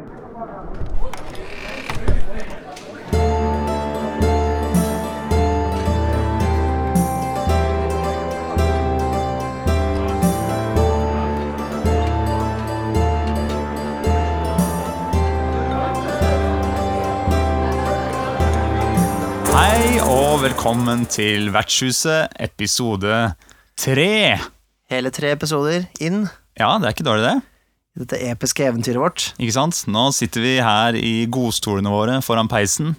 Hei og velkommen til Vertshuset, episode tre. Hele tre episoder inn Ja, det er ikke dårlig, det. I dette episke eventyret vårt. Ikke sant? Nå sitter vi her i godstolene våre foran peisen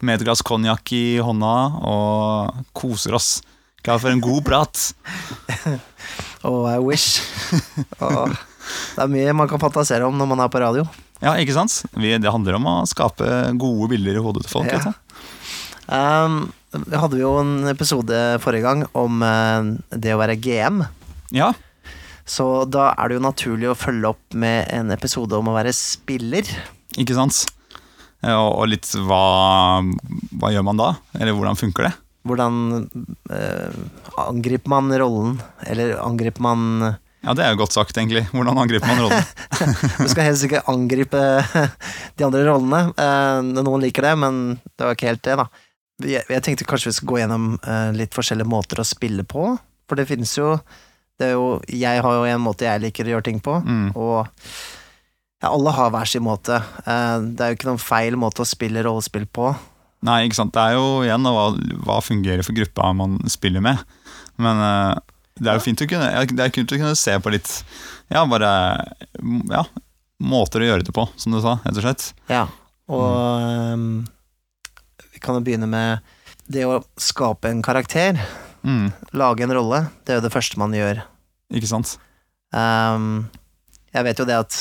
med et glass konjakk i hånda og koser oss. Klar for en god prat. oh, I wish. Oh, det er mye man kan fantasere om når man er på radio. Ja, ikke sant? Vi, det handler om å skape gode bilder i hodet til folk. Ja. Um. Um, vi hadde jo en episode forrige gang om eh, det å være GM. Ja, Så da er det jo naturlig å følge opp med en episode om å være spiller. ikke sant? Og, litt hva, hva gjør man da? Eller hvordan funker det? Hvordan eh, angriper man rollen, eller angriper man Ja, det er jo godt sagt, egentlig. Hvordan angriper man rollen? Du skal helst ikke angripe de andre rollene. Eh, noen liker det, men det var ikke helt det, da. Jeg, jeg tenkte kanskje vi skulle gå gjennom eh, litt forskjellige måter å spille på. For det finnes jo, det er jo Jeg har jo en måte jeg liker å gjøre ting på, Mm. og ja, alle har hver sin måte. Eh, det er jo ikke noen feil måte å spille rollespill på. Nei, ikke sant. Det er jo igjen hva, hva fungerer for gruppa man spiller med. Men eh, det er jo fint å kunne, det er kult å kunne se på litt Ja, bare ja, måter å gjøre det på, som du sa, rett og slett. Ja, og eh, vi kan jo begynne med det å skape en karakter. Mm, Lage en rolle. Det er jo det første man gjør. Ikke sant? Um, jeg vet jo det at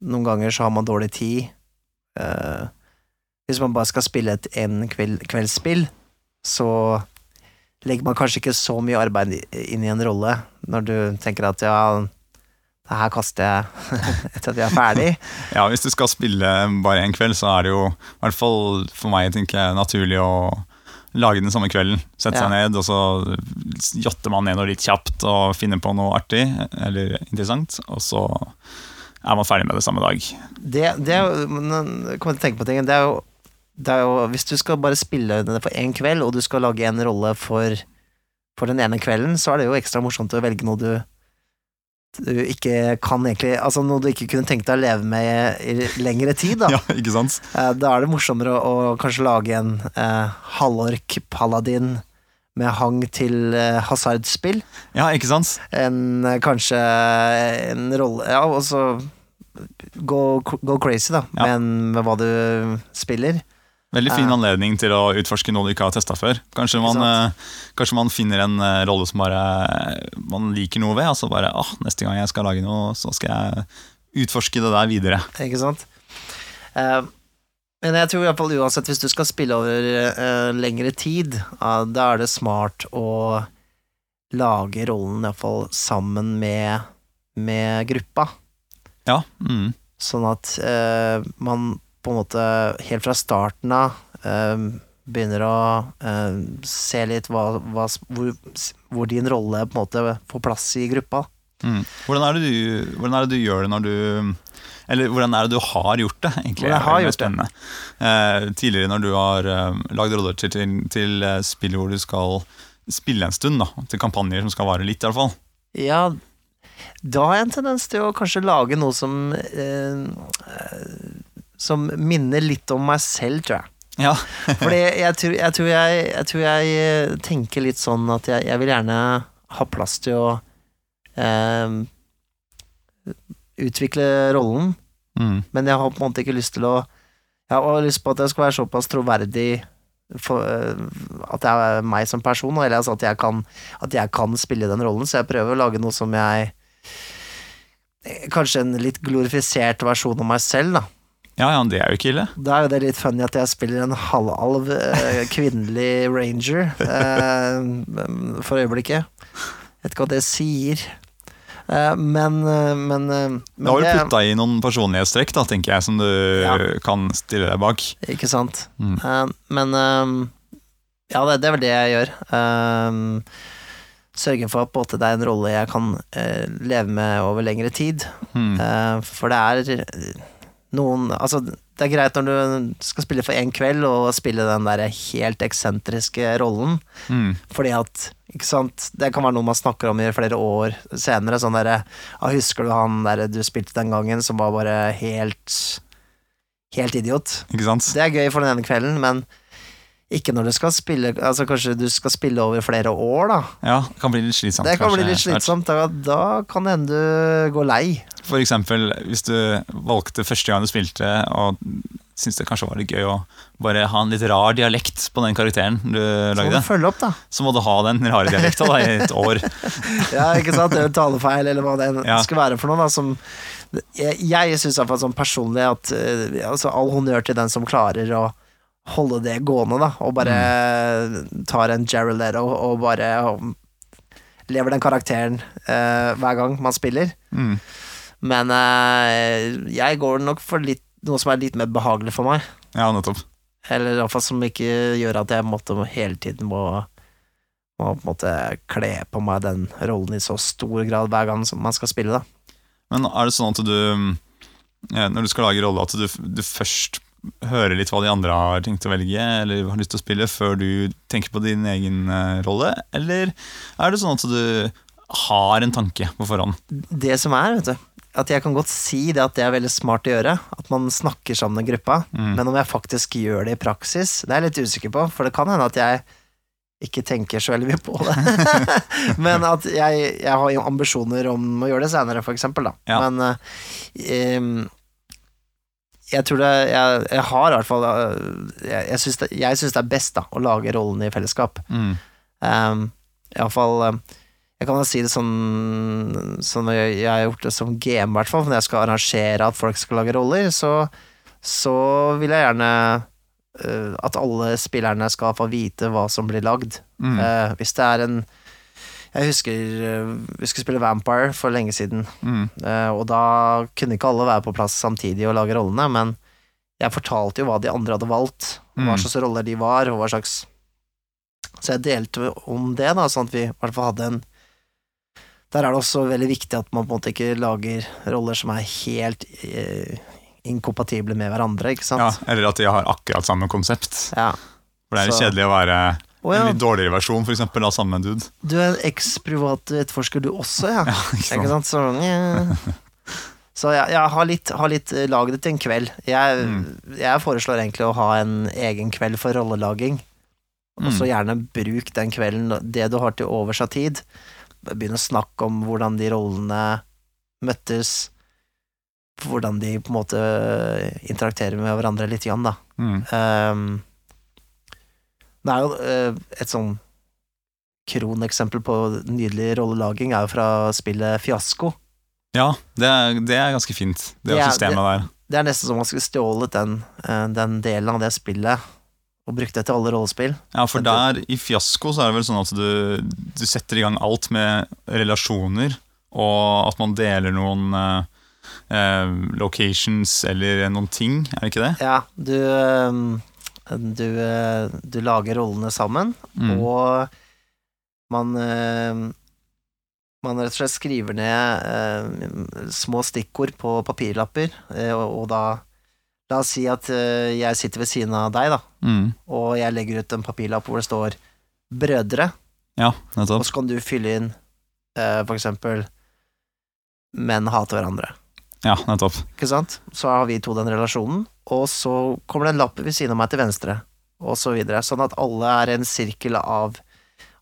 noen ganger så har man dårlig tid. Uh, hvis man bare skal spille et en kveld, kveldsspill, så legger man kanskje ikke så mye arbeid inn i en rolle når du tenker at ja, det her kaster jeg etter at jeg er ferdig. Ja, Hvis du skal spille bare en kveld, så er det jo i hvert fall for meg tenker jeg, naturlig å lage den samme kvelden. Sette Ja. seg ned, og så jotter man ned noe litt kjapt og finner på noe artig eller interessant. Og så er man ferdig med det samme dag. Det, det er jo kom jeg til å tenke på ting. Det er jo, det er jo Hvis du skal bare spille det for én kveld, og du skal lage en rolle for, for den ene kvelden, så er det jo ekstra morsomt å velge noe du du ikke kan egentlig Altså noe du ikke kunne tenkt deg å leve med i lengre tid, da. Ja, ikke sant? Eh, Da er det morsommere å, å kanskje lage en eh, halvork paladin med hang til eh, hasardspill, Ja, ikke sant? enn eh, kanskje en rolle Ja, og så gå, gå crazy, da, Ja. med, med hva du spiller. Veldig fin anledning til å utforske noe du ikke har testa før. Kanskje man, eh, kanskje man finner en eh, rolle som bare man liker noe ved. Altså bare ah, neste gang jeg skal lage noe, så skal jeg utforske det der videre. Ikke sant? Eh, men jeg tror i hvert fall uansett, hvis du skal spille over eh, lengre tid, da er det smart å lage rollen iallfall sammen med, med gruppa. Ja, mm, Sånn at eh, man på en måte helt fra starten av eh, begynner å eh, se litt hva, hva, hvor, hvor din rolle på en måte får plass i gruppa. mm. Hvordan, er det du, hvordan er det du gjør det når du Eller hvordan er det du har gjort det? egentlig? Jeg har gjort det? Eh, tidligere når du har eh, lagd roller til, til, til eh, spill hvor du skal spille en stund, da, til kampanjer som skal vare litt, i hvert fall. Ja, da har jeg en tendens til å kanskje lage noe som eh, Som minner litt om meg selv, tror jeg. Ja, Fordi jeg tror jeg, tror jeg, jeg, tror jeg eh, tenker litt sånn at jeg, jeg vil gjerne ha plass til å eh, utvikle rollen, mm, men jeg har på en måte ikke lyst til å Jeg har lyst på at jeg skal være såpass troverdig for, eh, at jeg er meg som person, eller altså at jeg, kan, at jeg kan spille den rollen, så jeg prøver å lage noe som jeg eh, Kanskje en litt glorifisert versjon av meg selv, da. Ja, ja, det er jo ikke ille. Da er jo det litt funny at jeg spiller en halvalv eh, kvinnelig ranger eh, for øyeblikket. Vet ikke hva det sier. Eh, men eh, men, eh, men Da har du putta i noen personlighetstrekk, da, tenker jeg, som du Ja. kan stille deg bak. Ikke sant. Mm. Eh, men ja, det, det er vel det jeg gjør. Sørge for at det er en rolle jeg kan leve med over lengre tid. Mm. For det er noen Altså, det er greit når du skal spille for én kveld og spille den der helt eksentriske rollen, Mm. fordi at ikke sant? Det kan være noe man snakker om i flere år senere. Sånn derre ja, 'Husker du han der du spilte den gangen, som var bare helt Helt idiot'? Ikke sant? Det er gøy for den ene kvelden, men ikke når du skal spille Altså Kanskje du skal spille over flere år, da. Ja, det kan bli litt slitsomt. Det kan bli litt slitsomt. Da, da kan det hende du går lei. For eksempel hvis du valgte første gang du spilte, og syntes det kanskje var litt gøy å bare ha en litt rar dialekt på den karakteren du lagde. Så må du følge opp, da. så må du ha den rare dialekta i et år. Ja, ikke sant? Det er talefeil, eller hva det Ja. skal være for noe. Da, som, jeg jeg syns iallfall sånn personlig at eh, altså, all honnør til den som klarer å holde det gående, da, og bare Mm. tar en Jared Leto og bare lever den karakteren uh, hver gang man spiller. Mm. Men uh, jeg går nok for litt, noe som er litt mer behagelig for meg. Ja, nettopp. Eller iallfall som ikke gjør at jeg måtte, hele tiden må, må på en måte kle på meg den rollen i så stor grad hver gang som man skal spille, da. Men er det sånn at du, eh, når du skal lage rolle, at du, du først hører litt hva de andre har tenkt å velge, eller har lyst til å spille, før du tenker på din egen eh, rolle? Eller er det sånn at du har en tanke på forhånd? Det som er, vet du, at jeg kan godt si det at det er veldig smart å gjøre, at man snakker sammen i gruppa, Mm. men om jeg faktisk gjør det i praksis, det er jeg litt usikker på, for det kan hende at jeg ikke tenker så veldig mye på det. men at jeg, jeg har ambisjoner om å gjøre det senere, for eksempel, da. Ja. Men em, jeg tror det Jeg, jeg har i hvert fall eh, Jeg, jeg syns det, det er best da å lage rollen i fellesskap. Mm. Um, Iallfall um, Jeg kan da si det sånn Sånn jeg, jeg har gjort det som GM, i hvert fall. Når jeg skal arrangere at folk skal lage roller, så, så vil jeg gjerne uh, at alle spillerne skal få vite hva som blir lagd. Mm. Uh, hvis det er en Jeg husker uh, vi skulle spille Vampire for lenge siden, Mm. uh, og da kunne ikke alle være på plass samtidig og lage rollene, men jeg fortalte jo hva de andre hadde valgt, hva Mm. slags roller de var, og hva slags Så jeg delte om det, da, sånn at vi i hvert fall hadde en Der er det også veldig viktig at man på en måte ikke lager roller som er helt eh, inkompatible med hverandre, ikke sant? Ja, eller at de har akkurat samme konsept. Ja. For det er jo kjedelig å være Å ja, en litt dårligere versjon for eksempel, av samme dude. du er en eks-privat etterforsker du også, ja? Ja, ikke sant? Så, ja. så jeg, jeg har litt, har litt eh, laget det til en kveld. Jeg, Mm. jeg foreslår egentlig å ha en egen kveld for rollelaging. Og så Mm. gjerne bruk den kvelden, det du har til overs av tid. Begynn å snakke om hvordan de rollene møttes. Hvordan de på en måte interakterer med hverandre litt igjen, da. Mm. Ehm, det er jo eh, et sånn kroneksempel på nydelig rollelaging er jo fra spillet Fiasko. Ja, det er, det er ganske fint, det Det er- systemet der. Det er nesten som om man skulle stjålet den, eh, den delen av det spillet og brukt det til alle rollespill. Ja, for der i fiasko så er det vel sånn at du, du setter i gang alt med relasjoner, og at man deler noen eh, eh, locations eller noen ting, er det ikke det? Ja, du du, eh, du lager rollene sammen, Mm. og man ehm, man rett og slett skriver ned eh, små stikkord på papirlapper, eh, og, og da La oss si at eh, jeg sitter ved siden av deg, da, Mm. og jeg legger ut en papirlapp hvor det står 'brødre', Ja, og så kan du fylle inn eh, for eksempel 'menn hater hverandre'. Ja, nettopp. Ikke sant? Så har vi to den relasjonen, og så kommer det en lapp ved siden av meg til venstre, og så videre. Sånn at alle er en sirkel av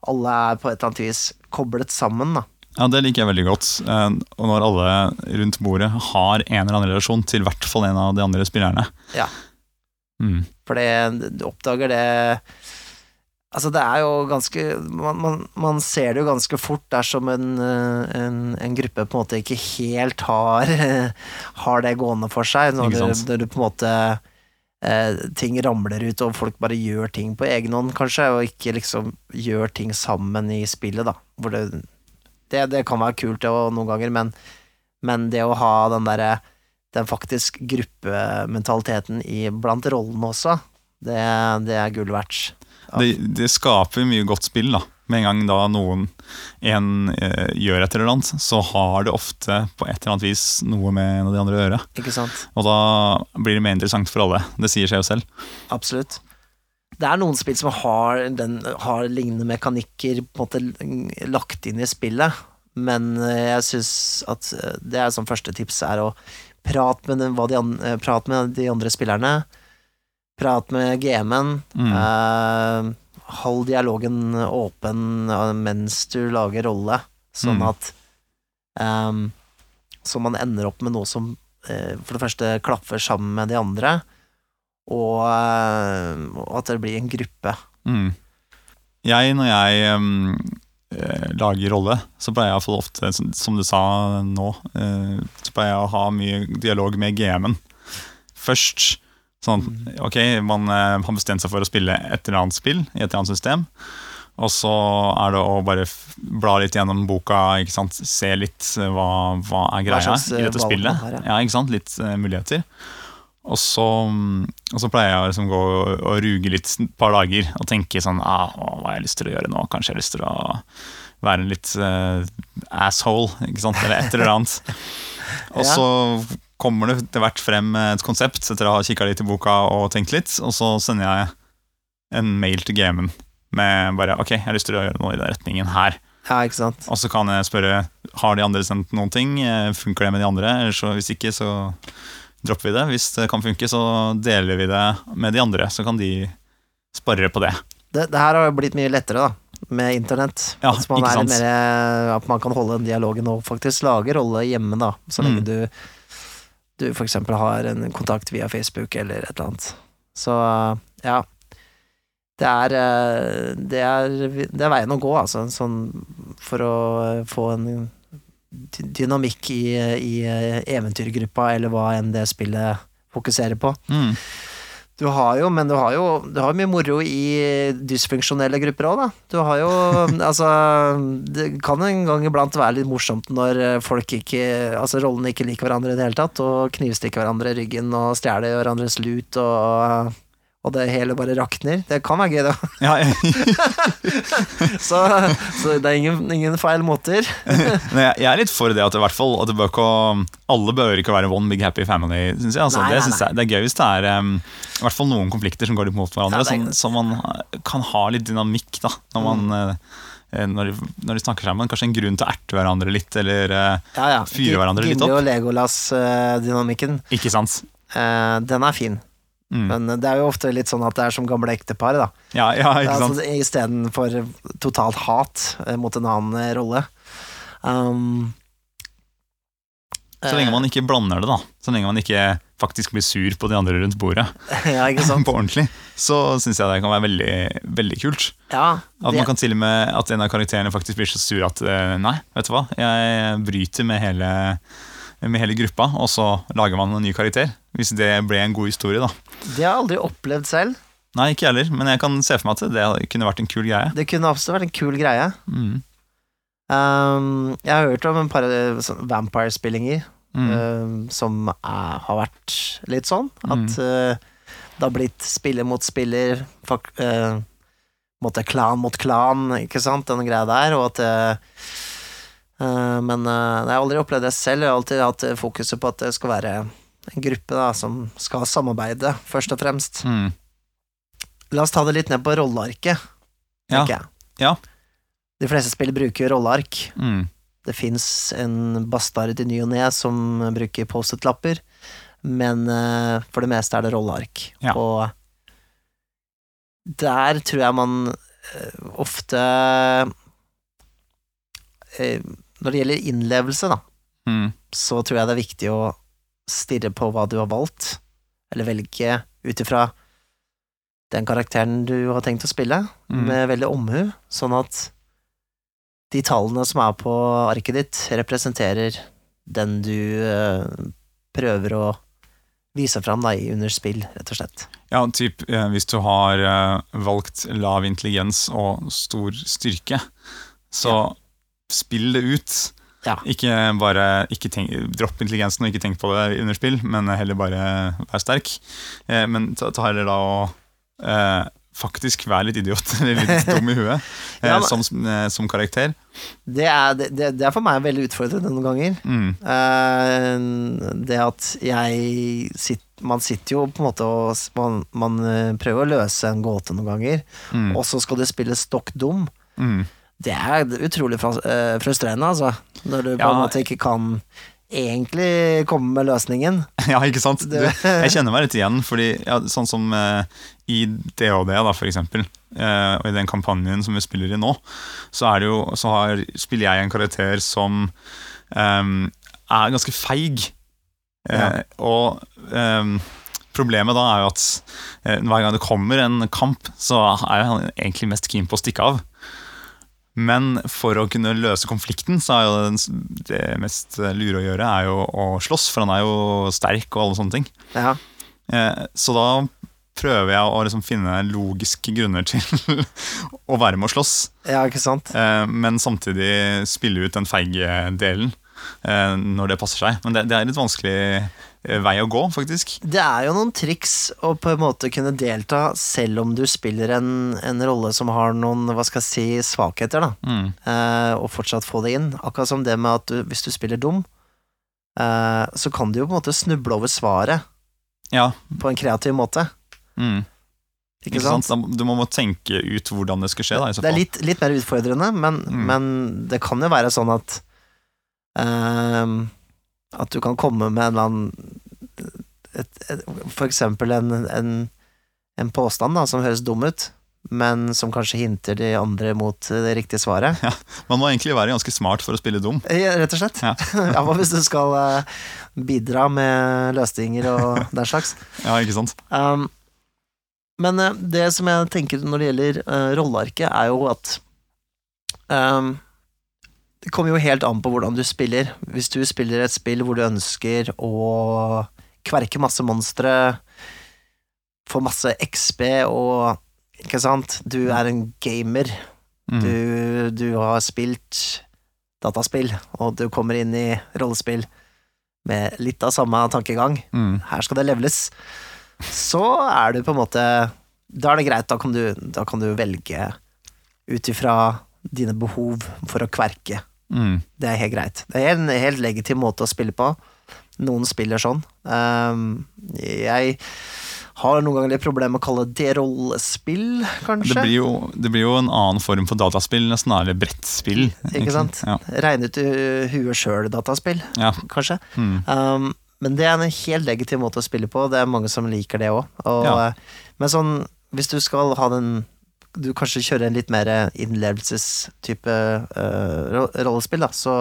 Alle er på et eller annet vis koblet sammen, da. Ja, Det liker jeg veldig godt. Eh, Og når alle rundt bordet har en eller annen relasjon til hvert fall en av de andre spillerne. Ja. Mm. For det, oppdager det Altså, det er jo ganske man, man, man ser det jo ganske fort dersom en, eh, en, en gruppe på en måte ikke helt har, har det gående for seg. Når, du, når du på en måte eh, Ting ramler ut, og folk bare gjør ting på egen hånd, kanskje, og ikke liksom gjør ting sammen i spillet, da. Det, det, det kan være kult det, noen ganger, men, men det å ha den derre den faktisk gruppementaliteten i, blant rollene også, det, det er gull verdt. Det, det skaper mye godt spill, da. Med en gang da noen en, eh, gjør et eller annet, så har det ofte på et eller annet vis noe med en av de andre å gjøre. Ikke sant? Og da blir det mer interessant for alle. Det sier seg jo selv. Absolutt. Det er noen spill som har, den, har lignende mekanikker på en måte lagt inn i spillet, men eh, jeg syns at eh, det er som første tips er å prate med, de, eh, prat med de andre spillerne. Prat med GM-en. Mm. Eh, hold dialogen åpen mens du lager rolle, sånn Mm. at um, Så man ender opp med noe som eh, for det første klaffer sammen med de andre, og, eh, og at det blir en gruppe. Mm. Jeg, når jeg um, eh, lager rolle, så pleier jeg iallfall ofte, som, som du sa nå, eh, så pleier jeg å ha mye dialog med GM-en først. Sånn, ok, man eh, har bestemt seg for å spille et eller annet spill i et eller annet system. Og så er det å bare bla litt gjennom boka, se litt eh, hva, hva er greia i eh, dette spillet. har, ja. ja, ikke sant? Litt uh, muligheter. Og så, mm, og så pleier jeg å liksom gå og, og ruge litt et par dager og tenke sånn ah, Hva har jeg lyst til å gjøre nå? Kanskje jeg har lyst til å være en litt uh, asshole, ikke sant? Eller et eller annet. Og Ja. Kommer det etter hvert frem et konsept etter å ha kikka litt i boka og tenkt litt, og så sender jeg en mail til GM-en med bare Ok, jeg har lyst til å gjøre noe i den retningen her. Ja, ikke sant? Og så kan jeg spørre har de andre sendt noen ting. Eh, Funker det med de andre? Eller så, hvis ikke, så dropper vi det. Hvis det kan funke, så deler vi det med de andre. Så kan de spare på det. Det, det her har jo blitt mye lettere, da, med internett. Ja, at, man er mer, at man kan holde den dialogen og faktisk lage rolle hjemme, da. Så lenge Mm. du, du eksempel har en kontakt via Facebook eller et eller annet. Så ja. Det er, eh, det er, det er veien å gå, altså, sånn for å få en dynamikk i, i eventyrgruppa, eller hva enn det spillet fokuserer på. Mm. Du har jo, men du har jo du har mye moro i dysfunksjonelle grupper òg, da. Du har jo Altså, det kan en gang iblant være litt morsomt når folk ikke Altså rollene ikke liker hverandre i det hele tatt, og knivstikker hverandre i ryggen og stjeler hverandres lut og og det hele bare rakner. Det kan være gøy, da. Ja, Så, så det er ingen, ingen feil måter. Men jeg, er litt for det at det, i hvert fall at det bør ikke, alle bør ikke være one big happy family. Synes jeg. Altså, Nei, det, nei, jeg, det er gøy hvis det er um, i hvert fall noen konflikter som går litt mot hverandre, Ja, sånn, så man uh, kan ha litt dynamikk da, når, man, mm. når, de, når de snakker sammen. Kanskje en grunn til å erte hverandre litt, eller Ja, ja. Fyre hverandre litt Gimli opp. og Legolas-dynamikken, Ikke sant? Uh, den er fin. Mm. Men det er jo ofte litt sånn at det er som gamle ektepar, da. Ja, ja, ikke sant? Altså, Istedenfor totalt hat eh, mot en annen eh, rolle. Um, Så lenge man ikke blander det, da. Så lenge man ikke faktisk blir sur på de andre rundt bordet. eh, Ja, ikke sant? på ordentlig. Så syns jeg det kan være veldig, veldig kult. Ja, At man kan til og med at en av karakterene faktisk blir så sur at eh, nei, vet du hva, jeg bryter med hele, med hele gruppa, og så lager man en ny karakter. Hvis det ble en god historie, da. Det har jeg aldri opplevd selv. Nei, ikke jeg heller, men jeg kan se for meg at det kunne vært en kul greie. Det kunne absolutt vært en kul greie. Mm. Um, jeg har hørt om en par eh, sånn vampire-spillinger Mm. um, som er, har vært litt sånn. At uh, det har blitt spiller mot spiller, fuck, uh, måte klan mot klan, ikke sant, den greia der, og at uh, Men jeg har aldri opplevd det selv. Jeg har alltid hatt fokuset på at det skal være en gruppe da, som skal samarbeide, først og fremst. Mm. La oss ta det litt ned på rollearket, Ja. jeg. Ja. De fleste spill bruker rolleark. Mm. Det fins en bastard i ny og ne som bruker Post-It-lapper, men uh, for det meste er det rolleark. Ja. Og der tror jeg man uh, ofte uh, Når det gjelder innlevelse, da, Mm. så tror jeg det er viktig å stirre på hva du har valgt, eller velge ut ifra den karakteren du har tenkt å spille, Mm. med veldig omhu, sånn at de tallene som er på arket ditt, representerer den du eh, prøver å vise fram da, under spill, rett og slett. Ja, typ eh, hvis du har eh, valgt lav intelligens og stor styrke, så spill det ut. Ja. Ikke bare ikke tenk, Dropp intelligensen og ikke tenk på det under spill, men heller bare vær sterk. Eh, men ta, ta heller da og eh, faktisk være litt idiot, eller litt dum i huet, eh, Ja, som, eh, som karakter. Det er, det, det det er for meg veldig utfordrende noen ganger. Mm. Eh, det at jeg sitter Man sitter jo på en måte og Man, man eh, prøver å løse en gåte noen ganger, Mm. og så skal du spille stokk dum. Mm. Det er utrolig eh, frustrerende, altså. Når du på Ja. en måte ikke kan egentlig komme med løsningen. Ja, ikke sant? Du, jeg kjenner meg litt igjen, fordi ja, sånn som eh, i DHD, da, for eksempel, eh, og i den kampanjen som vi spiller i nå, så, er det jo, så har, spiller jeg en karakter som ehm, er ganske feig. Eh, Ja. Og ehm, problemet da er jo at eh, hver gang det kommer en kamp, så er han egentlig mest keen på å stikke av. Men for å kunne løse konflikten, så er jo det, det mest lure å gjøre er jo å slåss, for han er jo sterk og alle sånne ting. Ja. Eh, Så da prøver jeg å liksom finne logiske grunner til å være med å slåss, ja, ikke sant? eh, men samtidig spille ut den feige delen eh, når det passer seg. Men det, det er litt vanskelig vei å gå, faktisk. Det er jo noen triks å på en måte kunne delta selv om du spiller en, en rolle som har noen, hva skal jeg si, svakheter, da. Mm. eh, og fortsatt få det inn. Akkurat som det med at du, hvis du spiller dum, eh, så kan du jo på en måte snuble over svaret Ja. på en kreativ måte. Mm. Ikke, sant? sant? Du må må tenke ut hvordan det skal skje. Da, i så Det er litt, litt mer utfordrende, men, Mm. men det kan jo være sånn at eh, At du kan komme med en eller annen et, et, For eksempel en, en, en påstand da, som høres dum ut, men som kanskje hinter de andre mot det riktige svaret. Man må egentlig være ganske smart for å spille dum. Ja, rett og slett. Ja. Ja, Hva hvis du skal eh, bidra med løsninger og den slags? Ja, ikke sant? Um, men eh, det som jeg tenker når det gjelder uh, rollearket, er jo at um, Det kommer jo helt an på hvordan du spiller. Hvis du spiller et spill hvor du ønsker å kverke masse monstre, få masse XB og Ikke sant? Du er en gamer. Mm. Du, du har spilt dataspill, og du kommer inn i rollespill med litt av samme tankegang. Mm. Her skal det levles. Så er du på en måte Da er det greit, da kan du, da kan du velge ut ifra dine behov for å kverke. Mm. Det er helt greit. Det er en helt legitim måte å spille på. Noen spiller sånn. Um, jeg har noen ganger litt problemer med å kalle det rollespill, kanskje. Det, blir jo, det blir jo en annen form for dataspill, eller brettspill. Ikke sant? Ja. Regne ut huet sjøl-dataspill, ja. kanskje. Mm. Um, men det er en helt legitim måte å spille på. Det er mange som liker det òg. Ja. Men sånn, hvis du skal ha den Du kanskje kjører en litt mer innlevelsestype uh, rollespill, da, så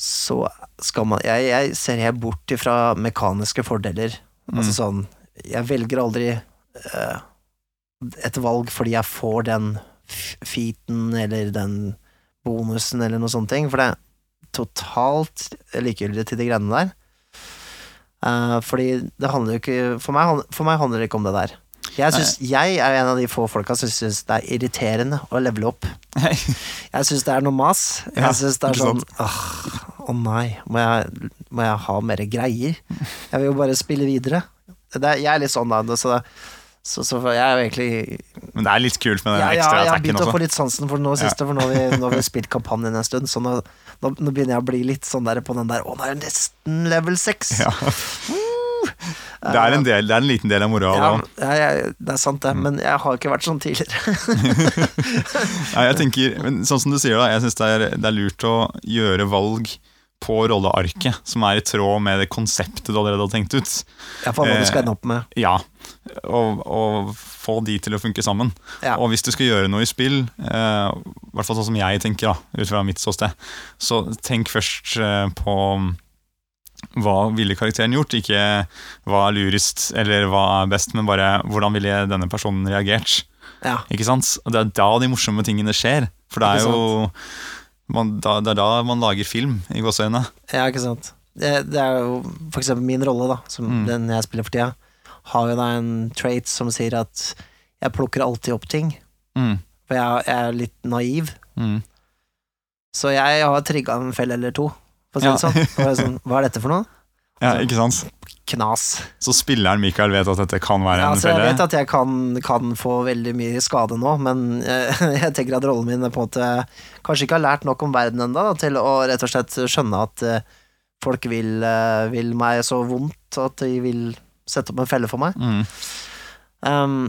så skal man Jeg, jeg ser helt bort ifra mekaniske fordeler. Altså Mm. sånn Jeg velger aldri uh, et valg fordi jeg får den featen eller den bonusen eller noe sånne ting, for det er totalt likegyldig til de greiene der. Uh, fordi det handler jo ikke for meg, for meg handler det ikke om det der. Jeg, synes, jeg er en av de få folka som syns det er irriterende å levele opp. Jeg syns det er noe mas. Jeg syns det er sånn åh, Å nei, må jeg, må jeg ha mer greier? Jeg vil jo bare spille videre. Det jeg er litt sånn, da. Så, så, så jeg er jo egentlig Men det er litt kult med den ja, ja, ekstra jeg har attacken begynt å få litt sansen for nå siste, for nå har, vi, nå har vi spilt kampanjen en stund, så nå, nå, nå begynner jeg å bli litt sånn der på den der Å, nå er det nesten level 6! Ja. Det er, en del, det er en liten del av moroa. Ja, ja, ja, det er sant, det, men jeg har ikke vært sånn tidligere. Nei, jeg tenker, men sånn som du sier da, jeg synes det det er lurt å gjøre valg på rollearket som er i tråd med det konseptet du allerede har tenkt ut. Ja, for hva du skal Eh, ende opp med. Ja, og, og få de til å funke sammen. Ja. Og hvis du skal gjøre noe i spill, eh, i hvert fall sånn som jeg tenker, da, ut fra mitt ståsted, så tenk først eh, på hva ville karakteren gjort, ikke hva er lurest eller hva er best, men bare hvordan ville denne personen reagert. Ja. Ikke sant? Og det er da de morsomme tingene skjer. For det er jo man, da, det er da man lager film, i gåseøynene. ja, ikke sant. Det, det er jo for eksempel min rolle, da, som Mm. den jeg spiller for tida, har jo da en trait som sier at jeg plukker alltid opp ting. Mm. For jeg, jeg er litt naiv. Mm. Så jeg har trigga en fell eller to, for å si Ja. det sånn. Det sånn. Hva er dette for noe? Ja, ikke sant? Knas. Så spilleren Mikael vet at dette kan være Ja, en altså, jeg vet at jeg kan, kan få veldig mye skade nå, men uh, jeg tenker at rollen min er på en måte kanskje ikke har lært nok om verden ennå til å rett og slett skjønne at uh, folk vil, uh, vil meg så vondt at de vil sette opp en felle for meg. Mm. Um,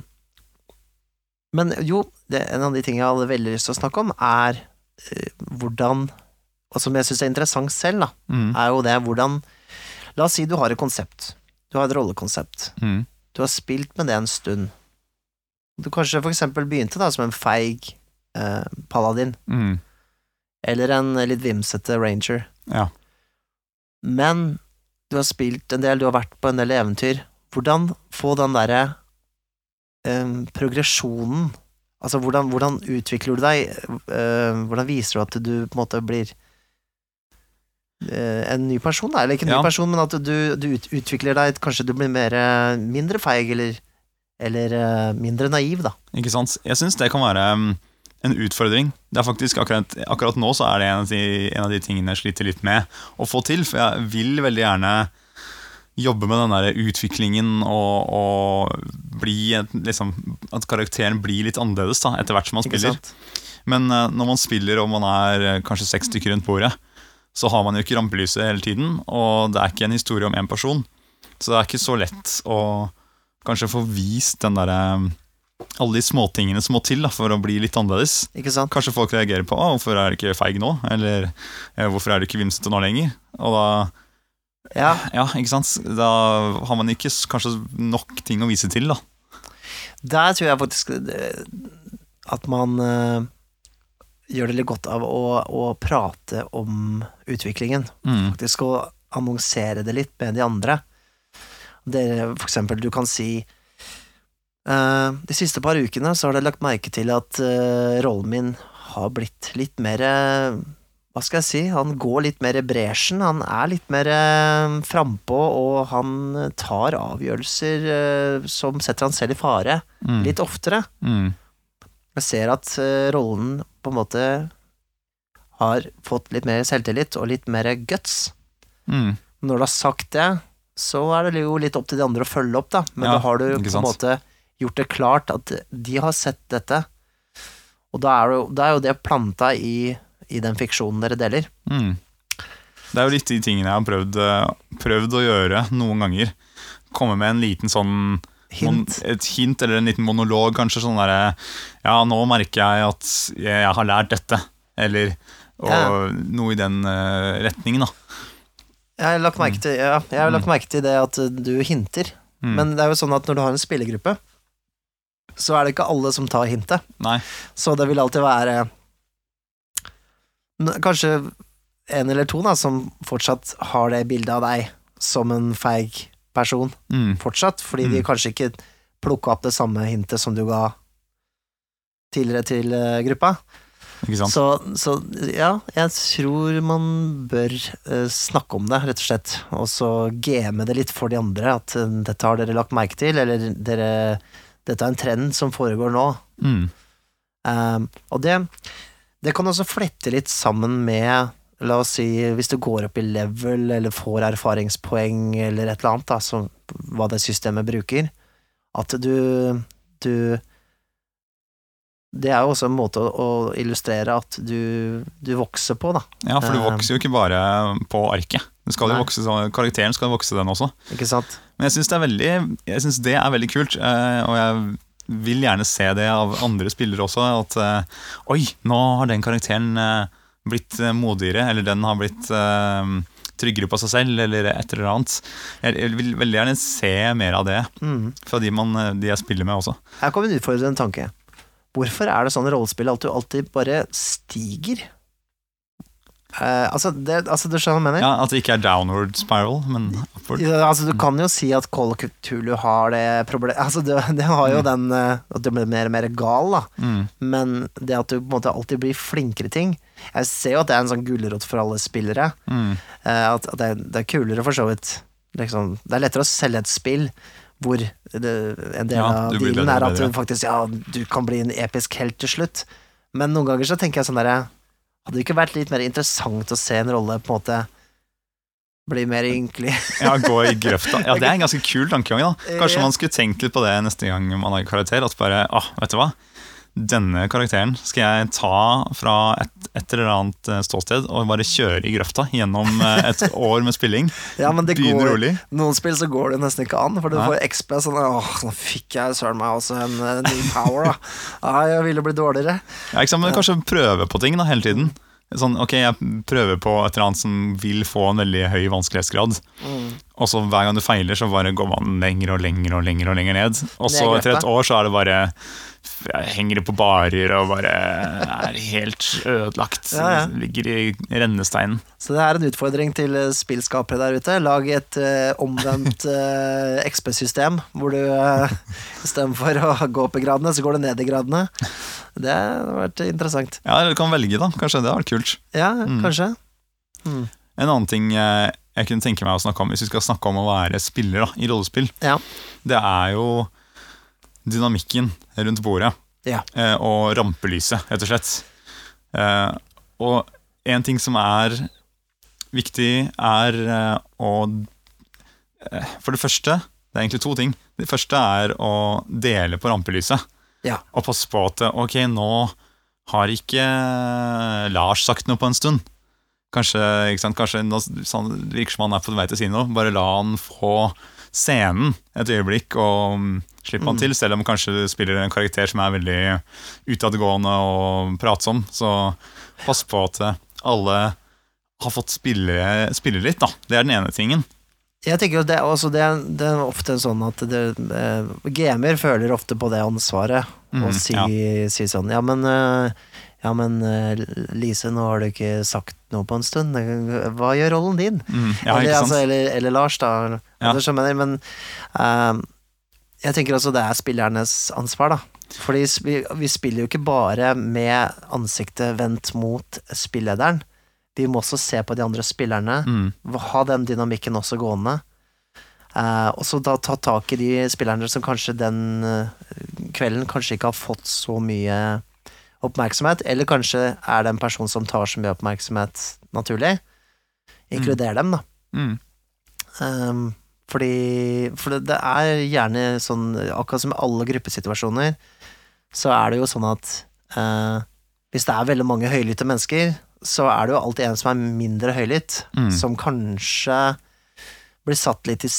men jo, det, en av de tingene jeg hadde veldig lyst til å snakke om, er eh, hvordan Og som jeg syns er interessant selv, da, Mm. er jo det hvordan La oss si du har et konsept. Du har et rollekonsept. Mm. Du har spilt med det en stund. Du kanskje for eksempel begynte da som en feig eh, paladin, Mm. eller en litt vimsete ranger. Ja. Men du har spilt en del, du har vært på en del eventyr. Hvordan få den derre eh, progresjonen Altså, hvordan, hvordan utvikler du deg? Eh, hvordan viser du at du på en måte blir eh, en ny person, da? Eller ikke en ny Ja. person, men at du, du utvikler deg Kanskje du blir mer, eh, mindre feig, eller, eller eh, mindre naiv, da. Ikke sant? Jeg syns det kan være um, en utfordring. Det er faktisk akkurat, akkurat nå så er det en av, de, en av de tingene jeg sliter litt med å få til. For jeg vil veldig gjerne jobbe med den der utviklingen og, og bli liksom, At karakteren blir litt annerledes da, etter hvert som man spiller. Men eh, når man spiller og man er eh, kanskje seks stykker rundt bordet, så har man jo ikke rampelyset hele tiden, og det er ikke en historie om én person. Så det er ikke så lett å kanskje få vist den derre alle de småtingene som må til da, for å bli litt annerledes. Kanskje folk reagerer på 'hvorfor er du ikke feig nå?' Eller eh, 'hvorfor er du ikke vimsete nå lenger?' Og da, Ja, ja, ikke sant? Da har man ikke kanskje nok ting å vise til, da. Der tror jeg faktisk eh, at man eh, gjør det litt godt av å, å prate om utviklingen. Mm. Faktisk å annonsere det litt med de andre. Dere, for eksempel, du kan si uh, De siste par ukene så har dere lagt merke til at uh, rollen min har blitt litt mer uh, Hva skal jeg si? Han går litt mer i bresjen. Han er litt mer eh, frampå, og han tar avgjørelser eh, som setter han selv i fare, Mm. litt oftere. Mm. Jeg ser at eh, rollen på en måte har fått litt mer selvtillit og litt mer guts. Mm. Når du har sagt det, så er det jo litt opp til de andre å følge opp, da. Men Ja, da har du på en måte gjort det klart at de har sett dette. Og da er, det da er jo det planta i, i den fiksjonen dere deler. Mm. Det er jo litt de tingene jeg har prøvd, eh, prøvd å gjøre noen ganger. Komme med en liten sånn mon, Hint. Et hint eller en liten monolog, kanskje. Sånn derre Ja, nå merker jeg at jeg, jeg har lært dette. Eller og, Ja. noe i den uh, retningen, da. Jeg har lagt merke til, ja, jeg har lagt merke til det at du hinter. Mm. Men det er jo sånn at når du har en spillergruppe, så er det ikke alle som tar hintet. Nei. Så det vil alltid være Kanskje en eller to da, som fortsatt har det bildet av deg som en feig person, Mm. fortsatt, fordi de Mm. kanskje ikke plukka opp det samme hintet som du ga tidligere til eh, gruppa. Ikke sant? Så, så ja, jeg tror man bør uh, snakke om det, rett og slett, og så game det litt for de andre, at uh, dette har dere lagt merke til, eller dere, dette er en trend som foregår nå. Mm. Uh, og det, det kan også flette litt sammen med La oss si hvis du går opp i level eller får erfaringspoeng eller et eller annet, da, som, hva det systemet bruker, at du, du Det er jo også en måte å, illustrere at du, du vokser på, da. Ja, for du Eh. vokser jo ikke bare på arket. Du skal vokse, karakteren skal vokse, den også. Ikke sant? Men jeg syns det, det er veldig kult, eh, og jeg vil gjerne se det av andre spillere også. At eh, oi, nå har den karakteren blitt eh, modigere, eller den har blitt eh, tryggere på seg selv, eller et eller annet. Jeg, vil veldig gjerne se mer av det Mm. fra de, man, eh, de jeg spiller med også. Her kommer en utfordrende tanke. Hvorfor er det sånn rollespill at du alltid bare stiger? Eh, altså, det, altså, du skjønner hva jeg mener? Ja, At det ikke er downward spiral, men upward. Ja, altså, du kan jo si at Call of Cthulhu har det problemet Altså, det, det har jo den eh, At det blir mer og mer gal, da. Mm. Men det at du på en måte alltid blir flinkere ting Jeg ser jo at det er en sånn gulrot for alle spillere. Mm. Uh, At, at det, det er kulere, for så vidt. Liksom, det er lettere å selge et spill hvor det, en del Ja, av dealen er at du faktisk Ja, du kan bli en episk helt til slutt. Men noen ganger så tenker jeg sånn derre Hadde det ikke vært litt mer interessant å se en rolle på en måte Bli mer ynkelig. Ja, gå i grøfta. Ja, Det er en ganske kul tankegang. da Kanskje man skulle tenkt litt på det neste gang man har karakter. At bare, ah, vet du hva Denne karakteren skal jeg ta fra et, et eller annet eh, ståsted og bare kjøre i grøfta gjennom eh, et år med spilling. Ja, men det Begynne går, rolig. Noen spill så går det nesten ikke an, for du Nei. får XP sånn Åh, nå fikk jeg søren meg også en, en ny power, da. Ah, jeg ville bli dårligere. Ja, ikke sant? Men kanskje prøve på ting da, hele tiden. Sånn, ok, Jeg prøver på et eller annet som vil få en veldig høy vanskelighetsgrad. Mm. Og så hver gang du feiler, så bare går man lenger og lenger og lenger og lenger ned. Og så etter et år så er det bare jeg henger på barer og bare er helt ødelagt. Ja, ja. Ligger i rennesteinen. Så det er en utfordring til eh, spillskapere der ute. Lag et uh, omvendt uh, XP-system, hvor du uh, istedenfor å gå opp i gradene, så går du ned i gradene. Det har vært interessant. Ja, eller du kan velge, da. Kanskje det hadde vært kult. Ja, Mm. kanskje. Mm. En annen ting eh, jeg kunne tenke meg å snakke om, hvis vi skal snakke om å være spiller da, i rollespill, Ja. det er jo dynamikken rundt bordet. Ja. eh, og rampelyset, rett og slett. Eh, og en ting som er viktig, er eh, å eh, For det første, det er egentlig to ting. Det første er å dele på rampelyset. Ja. Og passe på at ok, nå har ikke Lars sagt noe på en stund. Kanskje, ikke sant? Kanskje nå, sånn, virker som han er på vei til å si noe. Bare la han få scenen et øyeblikk, og mm, slipp han Mm. til. Selv om kanskje du spiller en karakter som er veldig utadgående og pratsom. Så pass på at alle har fått spille, spille litt, da. Det er den ene tingen. Jeg tenker jo det, også det, er- det er ofte sånn at det, eh, GM-er føler ofte på det ansvaret Å og ja. si sånn Ja, men, eh, ja, men eh, Lise, nå har du ikke sagt noe på en stund. Hva gjør rollen din? Mm, ja, eller, altså, eller, eller Lars, da. Ja. Det skjønner men eh, jeg tenker også det er spillernes ansvar, da. Fordi vi, vi spiller jo ikke bare med ansiktet vendt mot spillederen. Vi må også se på de andre spillerne Mm, ha den dynamikken også gående. Eh, og så da ta tak i de spillerne som kanskje den eh, kvelden kanskje ikke har fått så mye oppmerksomhet, eller kanskje er det en person som tar så mye oppmerksomhet naturlig. Inkluder dem, da. mm, Um, fordi For det, det er gjerne sånn, akkurat som i alle gruppesituasjoner, så er det jo sånn at eh, hvis det er veldig mange høylytte mennesker, så er det jo alltid en som er mindre høylytt, Mm. som kanskje blir satt litt i,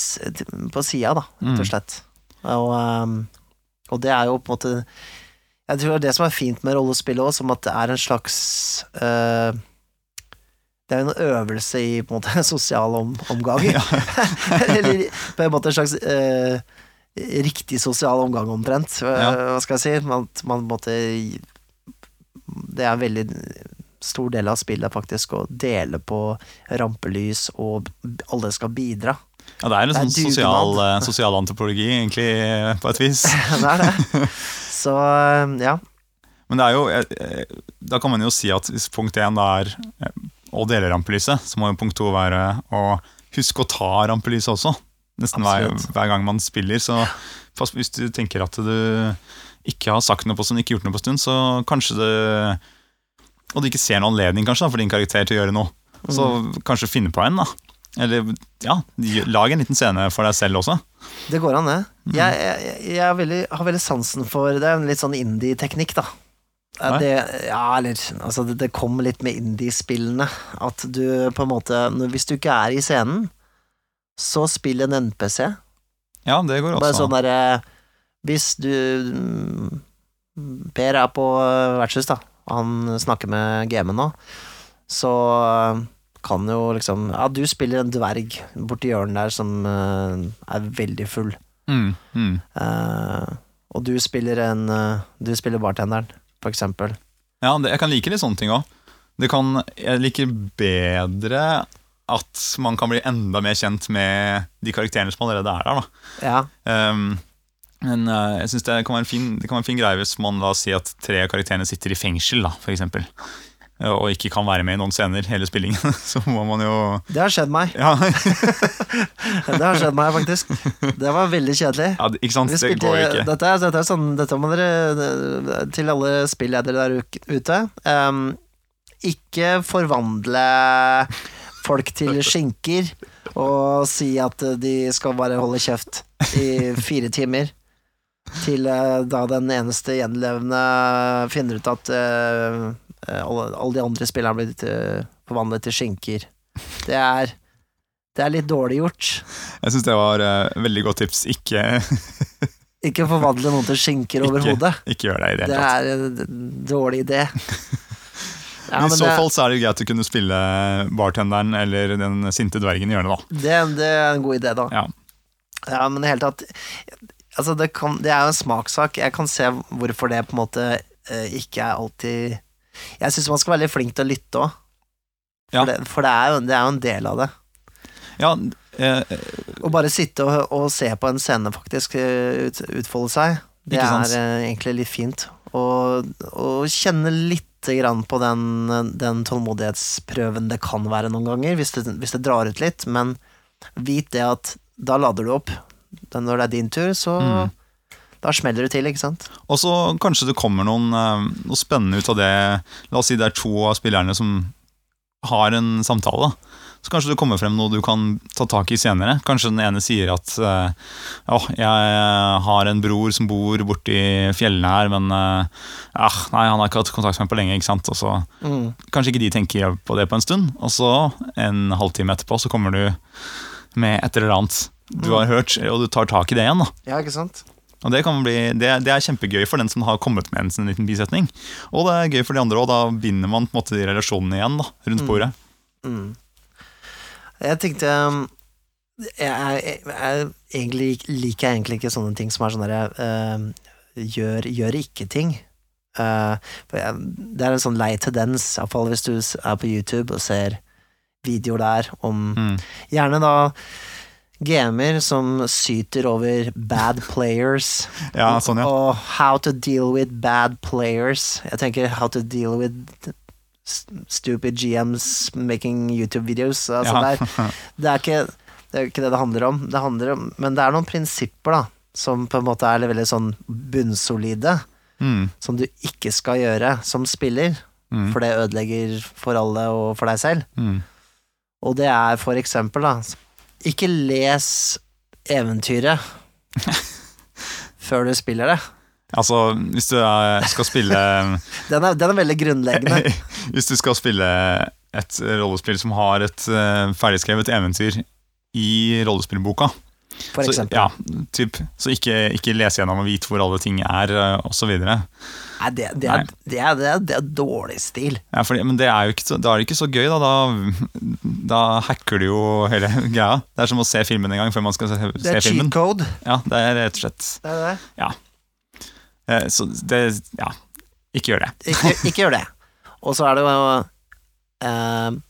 på sida, da, rett Mm. og slett. Og, um, og det er jo på en måte Jeg tror det er det som er fint med rollespillet òg, som at det er en slags eh, Det er jo en øvelse i på en måte sosial om, omgang. Eller på en måte en slags eh, riktig sosial omgang, omtrent. Ja. Hva skal jeg si? Man, man måtte Det er en veldig stor del av spillet, faktisk, å dele på rampelys, og alle skal bidra. Ja, det er en Det er sånn sosial, sosial, antropologi, egentlig, på et vis. det er det. Så eh, ja. Men det er jo, eh, eh, da kan man jo si at hvis punkt én er å dele rampelyset, så må jo punkt to være å huske å ta rampelyset også. Nesten hver, hver gang man spiller. Så fast, hvis du tenker at du ikke har sagt noe på stund, ikke gjort noe på stund, så kanskje det Og du ikke ser noen anledning kanskje da, for din karakter til å gjøre noe, så kanskje finne på en, da. Eller ja, lag en liten scene for deg selv også. Det går an, det. Mm. Jeg, jeg, jeg veldig, har veldig sansen for Det er en litt sånn indie-teknikk, da. Eh. Det, ja, eller altså, det, det kommer litt med indie-spillene. At du på en måte Hvis du ikke er i scenen, så spill en NPC. Ja, det går Bare også. sånn derre Hvis du mm, Per er på eh, vertshus, da, han snakker med gamen nå, så eh, kan jo liksom Ja, du spiller en dverg borti hjørnet der som eh, er veldig full. mm, mm. Uh, og du spiller en eh, Du spiller bartenderen, eksempel. Ja, det, jeg kan like litt sånne ting òg. Jeg liker bedre at man kan bli enda mer kjent med de karakterene som allerede er der. Da. Ja. Um, men uh, jeg synes det kan, være en fin, det kan være en fin greie hvis man da sier si at tre av karakterene sitter i fengsel, da, for eksempel. Uh, Og ikke kan være med i noen scener hele spillingen. Så må man jo Det har skjedd meg. Ja, Det har skjedd meg, faktisk. Det var veldig kjedelig. ja ikke sant? spilte, Det går jo ikke. dette, dette er sånn Dette må dere Til alle spilledere der ute. um, ikke forvandle folk til skinker og si at eh, de skal bare holde kjeft i fire timer. Til eh, da den eneste gjenlevende finner ut at eh, alle, alle de andre spillerne har blitt eh, forvandlet til skinker. Det er Det er litt dårlig gjort. Jeg syns det var uh, veldig godt tips. Ikke, Ikke forvandle noen til skinker Ikke. overhodet. ikke gjør det i det Det hele tatt. er en dårlig idé. Ja, I så det, fall så er det greit å kunne spille bartenderen eller den sinte dvergen i hjørnet, da. det, det er en god idé, da. Ja. Ja, men i det hele tatt Altså, det, kan, det er jo en smakssak. Jeg kan se hvorfor det på en måte eh, ikke er alltid Jeg syns man skal være litt flink til å lytte òg. For, Ja. det, for det, er jo, det er jo en del av det. Ja, eh, Å bare sitte og, og se på en scene faktisk eh, ut, utfolde seg, det er eh, egentlig litt fint. Og, og kjenne lite grann på den, den tålmodighetsprøven det kan være noen ganger, hvis det, hvis det drar ut litt, men vit det at da lader du opp. Når det er din tur, så Mm. Da smeller det til, ikke sant? Og så kanskje det kommer noen, eh, noe spennende ut av det. La oss si det er to av spillerne som har en samtale. Så kanskje det kommer frem noe du kan ta tak i senere. Kanskje den ene sier at eh, jeg har en bror som bor borti fjellene her, men eh, ah, nei, han har ikke hatt kontakt med meg på lenge. ikke sant? Så Mm. Kanskje ikke de tenker på det på en stund, og så en halvtime etterpå så kommer du med et eller annet du har hørt, og du tar tak i det igjen. da. Ja, ikke sant? Og det, kan bli, det, det er kjempegøy for den som har kommet med en sånn liten bisetning. Og det er gøy for de andre òg. Da binder man på en måte de relasjonene igjen da, rundt Mm. bordet. Mm. Jeg tenkte um, jeg, jeg, jeg, egentlig liker jeg egentlig ikke sånne ting som er sånn derre øh, gjør, gjør ikke-ting. Uh, det er en sånn lei tendens, iallfall hvis du er på YouTube og ser videoer der om Mm. Gjerne da gamer som syter over bad players. Ja, sånn, ja. Og how to deal with bad players. Jeg tenker how to deal with stupid GMs making YouTube videos. Altså Ja. det, er, det, er ikke, det er ikke det det handler om. Det handler om. Men det er noen prinsipper da som på en måte er veldig sånn bunnsolide, Mm. som du ikke skal gjøre som spiller. Mm. For det ødelegger for alle og for deg selv. Mm. Og det er for eksempel, da Ikke les eventyret før du spiller det. Altså, hvis du er, skal spille Den er, den er veldig grunnleggende. Hvis du skal spille et rollespill som har et uh, ferdigskrevet eventyr i rollespillboka, For så, ja, typ, så ikke, ikke les gjennom og vite hvor alle ting er, uh, osv. Nei, det, det, er, det, er, det, er, det er dårlig stil. Ja, fordi, men det er jo ikke så, da er det ikke så gøy, da. da. Da hacker du jo hele greia. Det er som å se filmen en gang før man skal se, Det er cheat code. Ja, det er rett og slett Det er det. eh, Så det Ja, ikke gjør det. Ikke, ikke gjør det. Og så er det jo eh,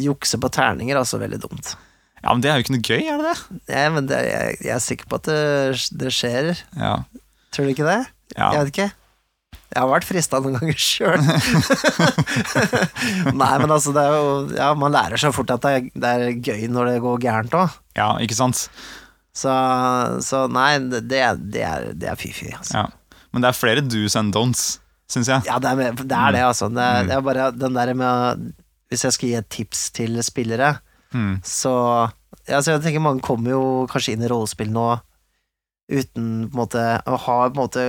Jukse på terninger er også veldig dumt. Ja, Men det er jo ikke noe gøy, er det det? Ja, men det, jeg, jeg er sikker på at det, det skjer. Ja. Tror du ikke det? ja. Jeg vet ikke. Jeg har vært frista noen ganger sjøl. Nei, men altså, det er jo Ja, man lærer seg fort at det er, det er gøy når det går gærent òg. ja, ikke sant? Så, så nei, det, det er, det er, fy-fy. Altså. Ja. Men det er flere do's and don'ts, syns jeg. Ja, det er, det er det, altså. Det er, Mm. det er bare den der med Hvis jeg skal gi et tips til spillere, Mm. så altså, Jeg tenker mange kommer jo kanskje inn i rollespill nå uten på en måte å ha på en måte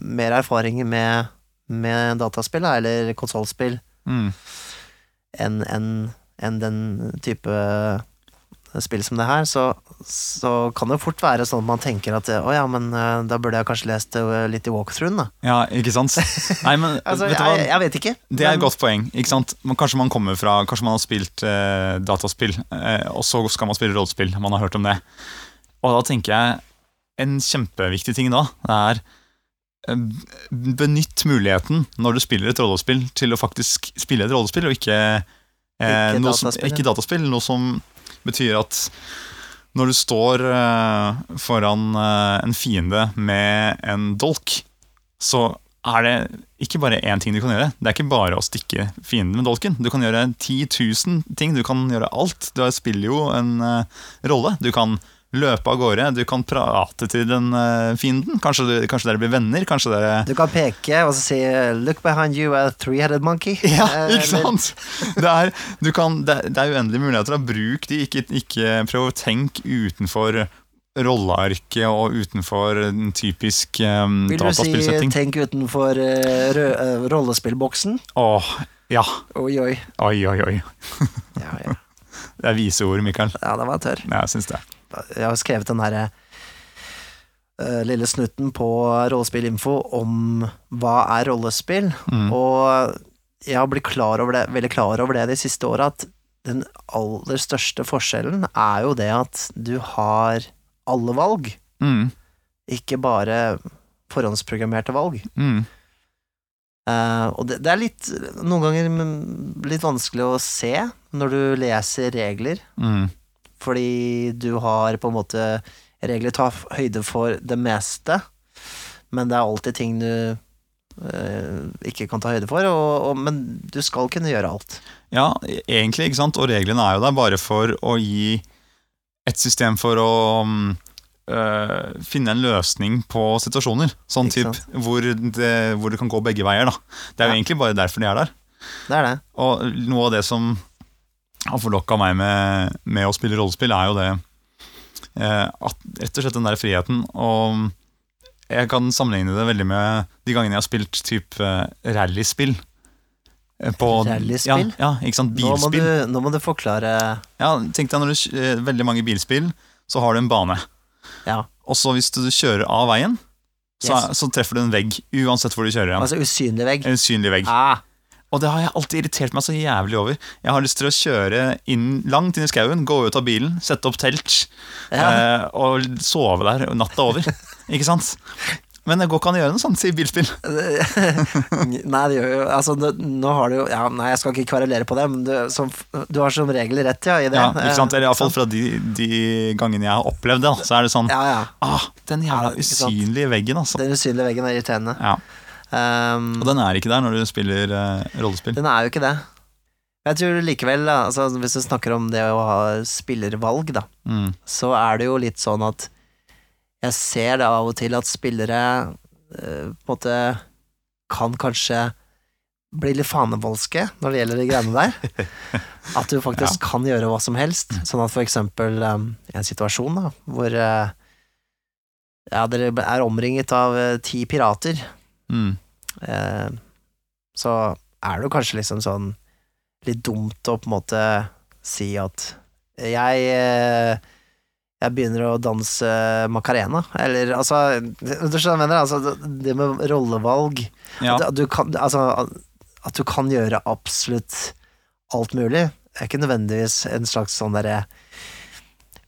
mer erfaring med, med dataspill da, eller konsollspill Mm. enn en, en den type spill som det her, så, så kan det fort være sånn at man tenker at å ja, men eh, da burde jeg kanskje lest eh, litt i walkthroughen, da. Ja, ikke sant? Nei, men Altså, vet jeg, jeg vet ikke. Det er et godt poeng. ikke sant? Men kanskje man kommer fra Kanskje man har spilt eh, dataspill, eh, og så skal man spille rollespill. Man har hørt om det. Og da tenker jeg en kjempeviktig ting da, er eh, Benytt muligheten når du spiller et rollespill, til å faktisk spille et rollespill, og ikke, eh, Ikke noe som, dataspill, ikke dataspill. Noe som betyr at når du står eh, foran eh, en fiende med en dolk, så er det ikke bare én ting du kan gjøre. Det er ikke bare å stikke fienden med dolken. Du kan gjøre 10 000 ting. Du kan gjøre alt. Du spiller jo en eh, rolle. Du kan løpe av gårde, du kan prate til den eh, fienden. Kanskje, du, kanskje dere blir venner? Kanskje dere Du kan peke og så si 'look behind you, a three-headed monkey'. Ja, Eh, ikke sant? Det er, du kan, det, er- uendelige muligheter. Bruk de, ikke, ikke prøv å tenke utenfor rollearket og utenfor en typisk um, Vil du si 'tenk utenfor uh, rollespillboksen'? Åh, ja. Oi, oi. Oi, oi, oi. Ja, ja. Det er vise ord, Mikael. ja, det var tørr. Ja, jeg syns det. Jeg har skrevet den herre eh, lille snutten på Rollespillinfo om hva er rollespill, Mm. og jeg har blitt klar over det, veldig klar over det de siste åra, at den aller største forskjellen er jo det at du har alle valg, Mm. ikke bare forhåndsprogrammerte valg. Mm. Uh, og det, det er litt, noen ganger mm, litt vanskelig å se når du leser regler, Mm. Fordi du har på en måte Regler tar høyde for det meste, men det er alltid ting du eh, ikke kan ta høyde for, og, og, men du skal kunne gjøre alt. Ja, egentlig, ikke sant? Og reglene er jo der bare for å gi et system for å øh, finne en løsning på situasjoner. Sånn type hvor det, hvor det kan gå begge veier. da. Det er jo Ja. egentlig bare derfor de er der. Det er det. Og noe av det som har forlokka meg med, med å spille rollespill, er jo det eh, at rett og slett den der friheten. Og jeg kan sammenligne det veldig med de gangene jeg har spilt type eh, rallyspill. Eh, på- Rallyspill? Ja, ja, ikke sant. Nå må, Bilspill. du, nå må du forklare Ja, tenk deg når du eh, veldig mange bilspill, så har du en bane. Ja, Og så hvis du kjører av veien, så, Yes. så treffer du en vegg, uansett hvor du kjører Ja. altså usynlig vegg. En usynlig vegg. Ah, Og det har jeg alltid irritert meg så jævlig over. Jeg har lyst til å kjøre inn, langt inn i skauen, gå ut av bilen, sette opp telt Ja. eh, og sove der natta over. Ikke sant? Men det går ikke an å gjøre noe sånt, sier bilspill. nei, det gjør jo Altså, nå, nå har du jo ja, Nei, jeg skal ikke kverulere på det, men du, som, du har som regel rett, ja, i det. Ja, ikke sant? Eller iallfall fra de, de gangene jeg har opplevd det, så er det sånn Ja, ja. ah, Den jævla usynlige veggen, altså. Den usynlige veggen er irriterende. Ja. Um, Og den er ikke der når du spiller uh, rollespill. Den er jo ikke det. Jeg tror likevel, altså, hvis du snakker om det å ha spillervalg, da, Mm. så er det jo litt sånn at jeg ser det av og til at spillere uh, på en måte kan kanskje bli litt fanevoldske når det gjelder de greiene der. At du faktisk kan gjøre hva som helst. Sånn at for eksempel um, en situasjon da, hvor uh, ja, dere er omringet av uh, ti pirater, Mm. Eh, så er det jo kanskje liksom sånn litt dumt å på en måte si at jeg eh, jeg begynner å danse macarena, eller altså Du skjønner hva? Altså, det- det med rollevalg Ja. at, du kan, altså, at du kan gjøre absolutt alt mulig, er ikke nødvendigvis en slags sånn derre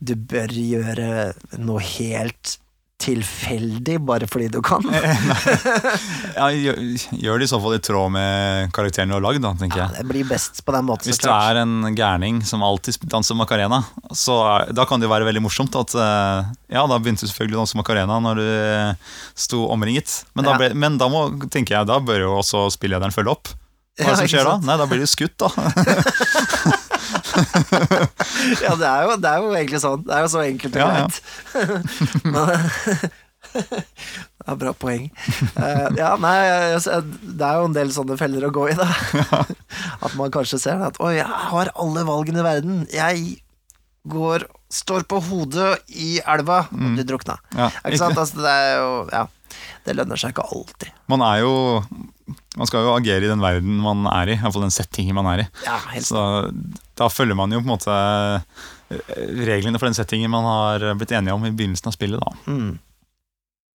Du bør gjøre noe helt tilfeldig bare fordi du kan. ja, gjør, det i så fall i tråd med karakteren du har lagd, tenker Ja, det blir best på den måten. Hvis du er en gærning som alltid danser macarena, så er, da kan det jo være veldig morsomt at eh, Ja, da begynte du selvfølgelig å danse macarena når du eh, sto omringet. Men da, ble, men da må, tenker jeg, da bør jo også spillederen følge opp. Hva er det som skjer da? Nei, da blir du skutt, da. Ja, det er, jo, det er jo egentlig sånn. Det er jo så enkelt og Ja, ja. Er bra poeng. Uh, ja, nei, det er jo en del sånne feller å gå i, da. At man kanskje ser at Oi, jeg har alle valgene i verden. Jeg går Står på hodet i elva. Og blir drukna. Ja, Ikke sant? Altså, det er jo Ja. Det lønner seg ikke alltid. Man er jo Man skal jo agere i den verden man er i, iallfall den settingen man er i. Ja, helt Så da følger man jo på en måte eh, reglene for den settingen man har blitt enige om i begynnelsen av spillet, da. Mm.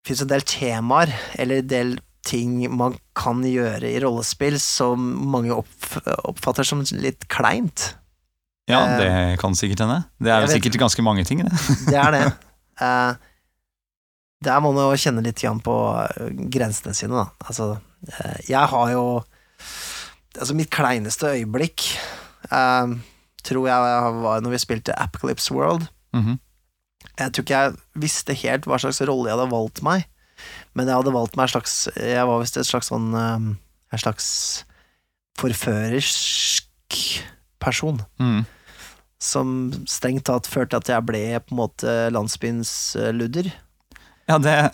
Det fins en del temaer, eller en del ting man kan gjøre i rollespill som mange opp, oppfatter som litt kleint. Ja, Eh, det kan sikkert hende. Det er jo sikkert ganske mange ting, det. Det er det. Eh, der må man jo kjenne litt på eh, grensene sine, da. Altså, eh, jeg har jo Altså, mitt kleineste øyeblikk eh, tror jeg var når vi spilte Apocalypse World. Mhm. Jeg tror ikke jeg visste helt hva slags rolle jeg hadde valgt meg, men jeg hadde valgt meg en slags Jeg var visst et slags sånn eh, En slags forførersk person. Mm som strengt tatt førte at jeg ble på en måte landsbyens ludder. Ja, det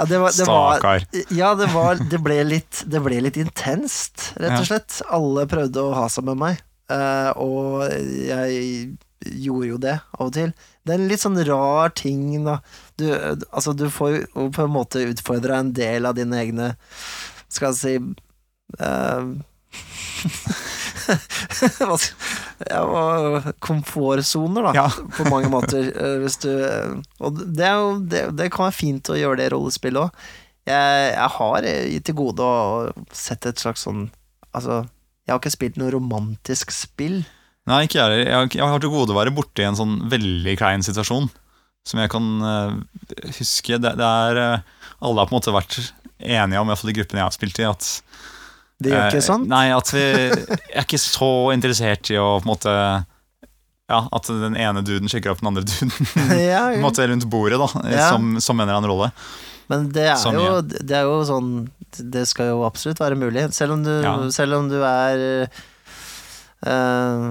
Ja, det var, det var, Stakkar. ja, det, var, det, ble litt, det ble litt intenst, rett og slett. Alle prøvde å ha seg med meg, eh, og jeg gjorde jo det av og til. Det er en litt sånn rar ting, da. Du, altså, du får jo på en måte utfordra en del av dine egne Skal jeg si eh, komfortsoner, da Ja. på mange måter. eh, du, og det, er jo, det, det kan være fint å gjøre det i rollespill òg. Jeg, jeg har gitt til gode å sette et slags sånn Altså, jeg har ikke spilt noe romantisk spill. Nei, ikke jeg heller. Jeg, har til gode å være borti en sånn veldig klein situasjon. Som jeg kan uh, huske. Det, det er eh, Alle har på en måte vært enige om, iallfall de gruppene jeg har spilt i, at Det gjør eh, ikke sånn? Nei, at vi er ikke så interessert i å på en måte Ja, at den ene duden sjekker opp den andre duden ja, en måte rundt bordet, da, Ja. som, som en eller annen rolle. Men det er, Så jo, det er jo sånn Det skal jo absolutt være mulig. Selv om du, Ja. selv om du er øh,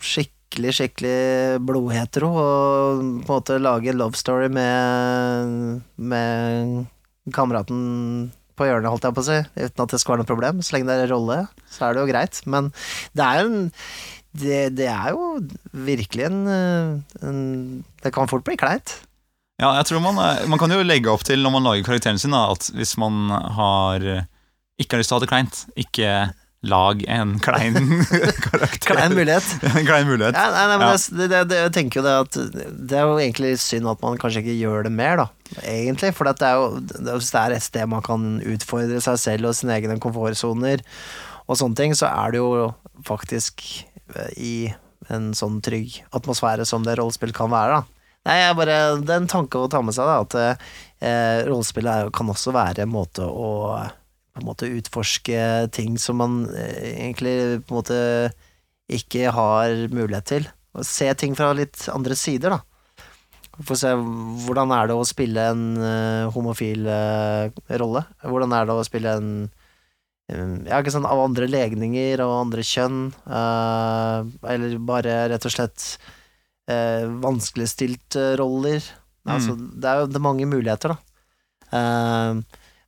skikkelig, skikkelig blodhetero og på en måte lage en love story med, med kameraten på hjørnet, holdt jeg på å si, uten at det skal være noe problem. Så lenge det er rolle, så er det jo greit. Men det er en det, det er jo virkelig en, en Det kan fort bli kleint. Ja, jeg tror man, eh, man kan jo legge opp til når man lager karakteren sin, da, at hvis man har eh, ikke har lyst til å ha det kleint, ikke lag en klein karakter. Klein mulighet. en klein mulighet. Ja, nei, nei, men Ja. det, det, det, jeg tenker jo det at Det er jo egentlig synd at man kanskje ikke gjør det mer, da. Egentlig. For det er jo hvis det er et sted man kan utfordre seg selv og sine egne komfortsoner og sånne ting, så er det jo faktisk eh, i en sånn trygg atmosfære som det rollespill kan være, da. Nei, jeg bare, Det er en tanke å ta med seg, da, at eh, rollespill kan også være en måte å på en måte utforske ting som man eh, egentlig på en måte ikke har mulighet til. Å se ting fra litt andre sider, da. Få se hvordan er det å spille en uh, homofil uh, rolle. Hvordan er det å spille en um, ja, ikke sånn av andre legninger og andre kjønn, uh, eller bare rett og slett vanskeligstilte roller. Altså, det er jo det er mange muligheter, da.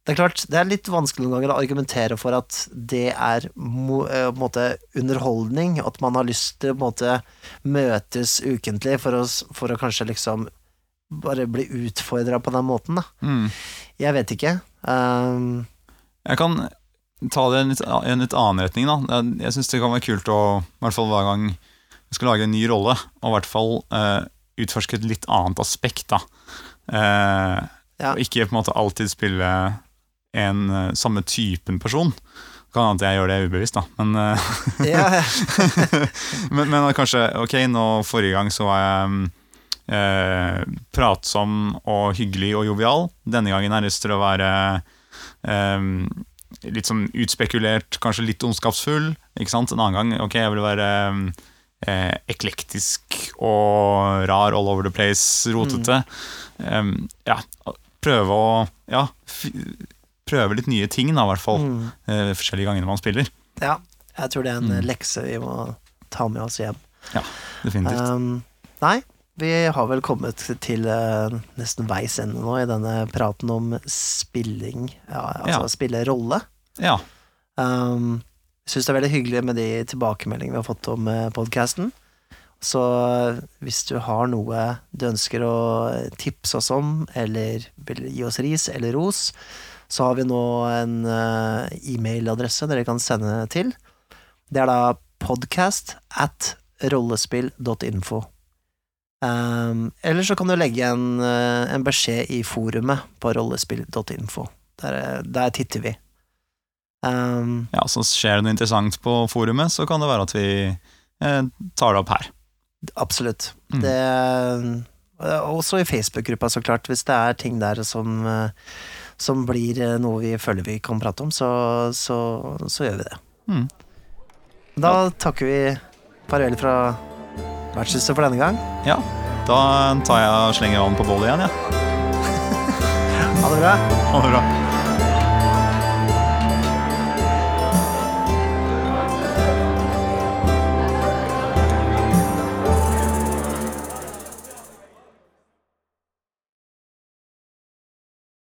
Det er klart, det er litt vanskelig noen ganger å argumentere for at det er eh, på en måte underholdning, at man har lyst til å måte møtes ukentlig for å, for å kanskje liksom bare bli utfordra på den måten, da. Mm. Jeg vet ikke. Um, Jeg kan ta det i en litt, en litt annen retning. da Jeg, jeg syns det kan være kult å, i hvert fall hver gang jeg skal lage en ny rolle, og i hvert fall uh, utforske et litt annet aspekt. da Uh, Ja. Og ikke på en måte alltid spille en eh, samme typen person. Kan hende jeg gjør det ubevisst, da. Men, eh, ja, men, men kanskje Ok, nå forrige gang så var jeg mm, eh, pratsom og hyggelig og jovial. Denne gangen har jeg lyst til å være eh, litt sånn utspekulert, kanskje litt ondskapsfull. Ikke sant? En annen gang ok, jeg vil være eh, eklektisk og rar all over the place, rotete. Eh, ja, prøve å Ja, prøve litt nye ting, da, i hvert fall. mm, Uh, forskjellige gangene man spiller. ja. Jeg tror det er en Mm. lekse vi må ta med oss hjem. Definitivt. Um, nei, vi har vel kommet til uh, nesten veis ende nå i denne praten om spilling, ja, altså Ja. spille rolle. Ja. Um, jeg syns det er veldig hyggelig med de tilbakemeldingene vi har fått om uh, podkasten. Så eh, hvis du har noe du ønsker å tipse oss om, eller vil gi oss ris eller ros, så har vi nå en eh, e-mailadresse dere kan sende til. Det er da podcast at rollespill.info. Um, eller så kan du legge en, eh, en beskjed i forumet på rollespill.info. Der, eh, der titter vi. Um, ja, så skjer det noe interessant på forumet, så kan det være at vi eh, tar det opp her. Absolutt. Mm. Det Også i Facebook-gruppa, så klart. Hvis det er ting der som, eh, som blir eh, noe vi føler vi kan prate om, så, så, så gjør vi det. Mm. Da takker vi farvel fra vertshuset for denne gang. Ja, da tar jeg og slenger vann på bålet igjen, ja. Ha det bra. Ha det bra.